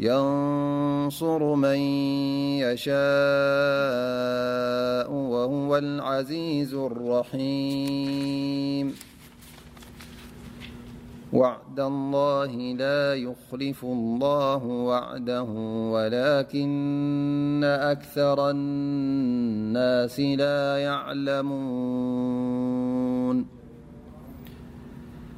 ينصر من يشاء وهو العزيز الرحيم وعد الله لا يخلف الله وعده ولكن أكثر الناس لا يعلمون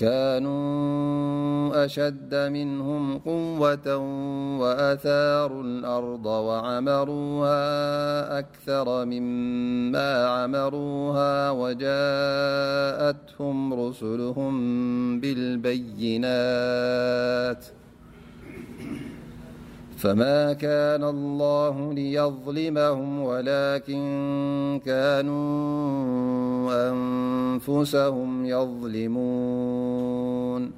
كانوا أشد منهم قوة وأثاروا الأرض وعمروها أكثر مما عمروها وجاءتهم رسلهم بالبينات فما كان الله ليظلمهم ولكن كانوا أنفسهم يظلمون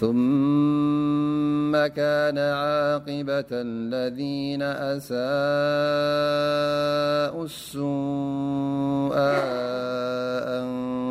ثم كان عاقبة الذين أساءوا السؤاء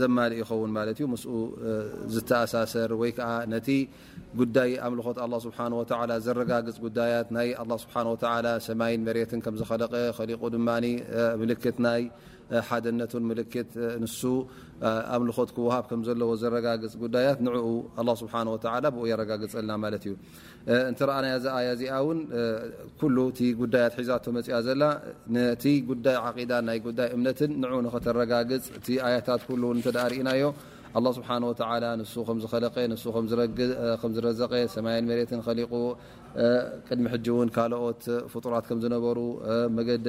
ሰ ልኾ ه ه ጋፅ ه ه መ ለ ኣሃ ፅ ጋፅዩ ጉሒዛ ፅ እ ፅ እና ዘሚት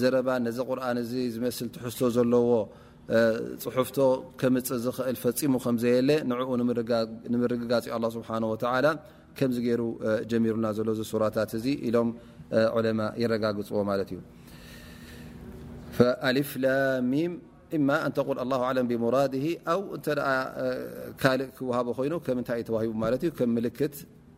ዘ ዚ ር ትሑዝቶ ዘለዎ ፅሑፍ ምፅ ዝእል ፈፂሙ ከዘየለ ንኡ ምርግጋፂ ስ ይሩ ጀሚሩና ሎ ራታት እ ኢሎም ለ ረጋግፅዎ ዩ ፍላሚ ብ እ ክሃ ይኑ ይ ሂ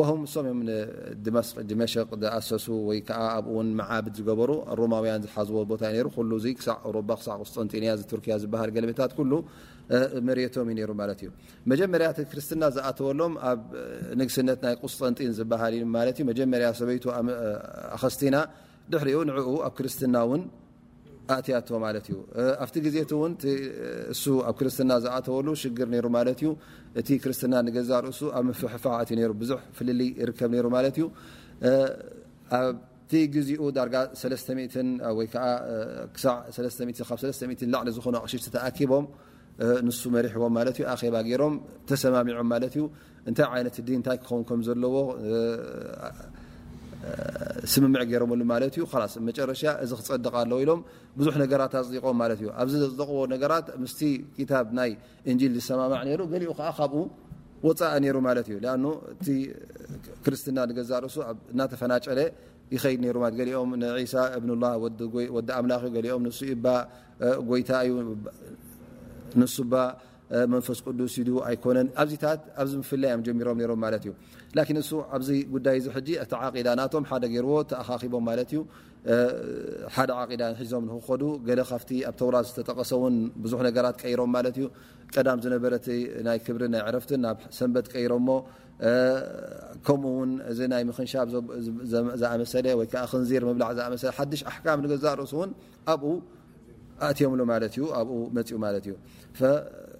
ዎም ንሶምእም ድመሽ ድመሽቅ ኣሰሱ ወይከዓ ኣብኡው መዓብድ ዝገበሩ ሮማውያን ዝሓዝዎ ቦታ እዩ ሩ ሉእ ክሳዕ ሮባ ክሳዕ ቁስጠንጢንእያ ቱርክያ ዝበሃል ገለመታት ሉ መሬቶም እዩ ሩ ማለት እዩ መጀመርያ ክርስትና ዝኣተወሎም ኣብ ንግስነት ናይ ቁስጠንጢን ዝሃል ማ ዩ መጀመርያ ሰበይቱ ኣከስቲና ድሕሪኡ ንኡ ኣብ ክርስትና ش أ أ ع ق ዙ ቆ ن ዝ فለ ቦ ዞ ዙ ፍ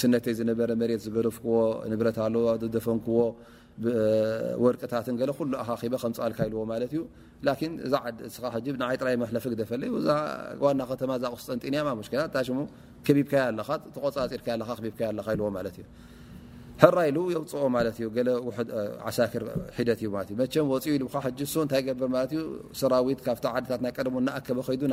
ስነ በረ መ ዝበርፍዎ ብ ዝፈዎ ወቅ ስ ኦ ይ ና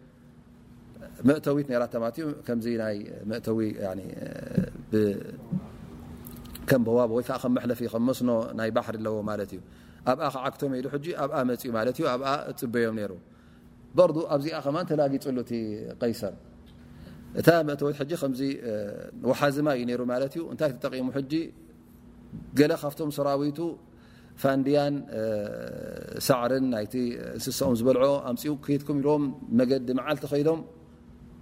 ፅ ዩ ع ዲ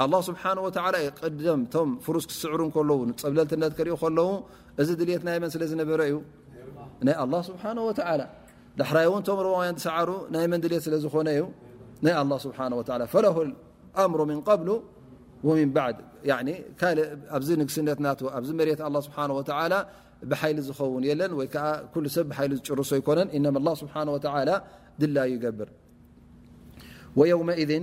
له ስዕብ ዩ ዝ ር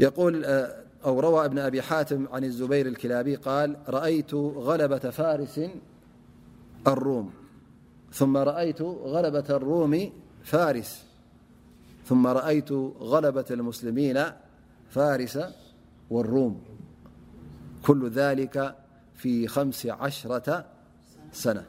وأو روى بن أبي حاتم عن الزبير الكلابي قال رأيت غلبة فارس الروم ثم رأيت لبة الروم فارس ثم رأيت غلبة المسلمين فارس والروم كل ذلك في خمس رة سنة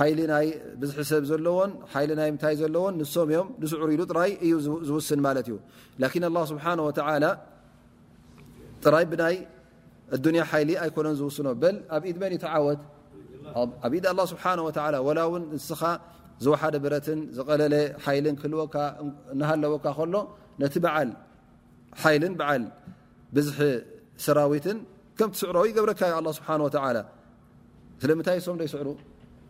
ዎ ዎ ም ዕሩ እዩ ዝ ዩ ዝ ት ስ ዝ ብት ዝ ህ ወ ዝ ስዕ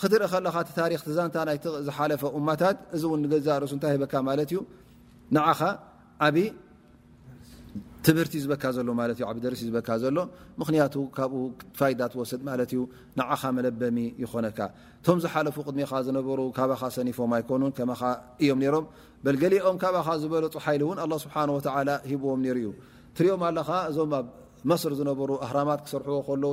ክትርኢ ከለኻ ታሪክ ዛንታ ይዝሓለፈ እማታት እዚ ገዛ ርእሱ እንታይ ሂበካ ዩ ንኻ ዓብ ትምህርቲ ዝበካ ዘሎብ ደርሲ ዝበ ዘሎ ምክንያ ካብኡ ፋይ ትወስድ ማዩ ንኻ መለበሚ ይኮነካ ቶም ዝሓለፉ ቅድሚ ዝሩ ካ ሰኒፎም ኣይኮኑ ከመ እዮም ሮም በገሊኦም ካባኻ ዝበለ ፅሓይሊ እን ስብሓ ሂብዎም ሩ እዩ ትርኦም ኣለ እዞም ኣብ መስር ዝነበሩ ኣራማት ክሰርሕዎ ከለዉ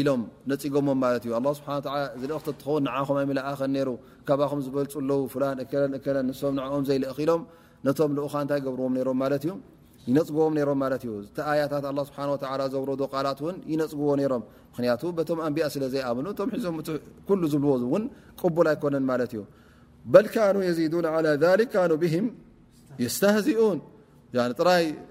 ኢሎም ፅقሞ ኸ በፅለ ም ኦ እ ሎም ዎ ም ዞ ዝ ኣነ ዩ ዚኡ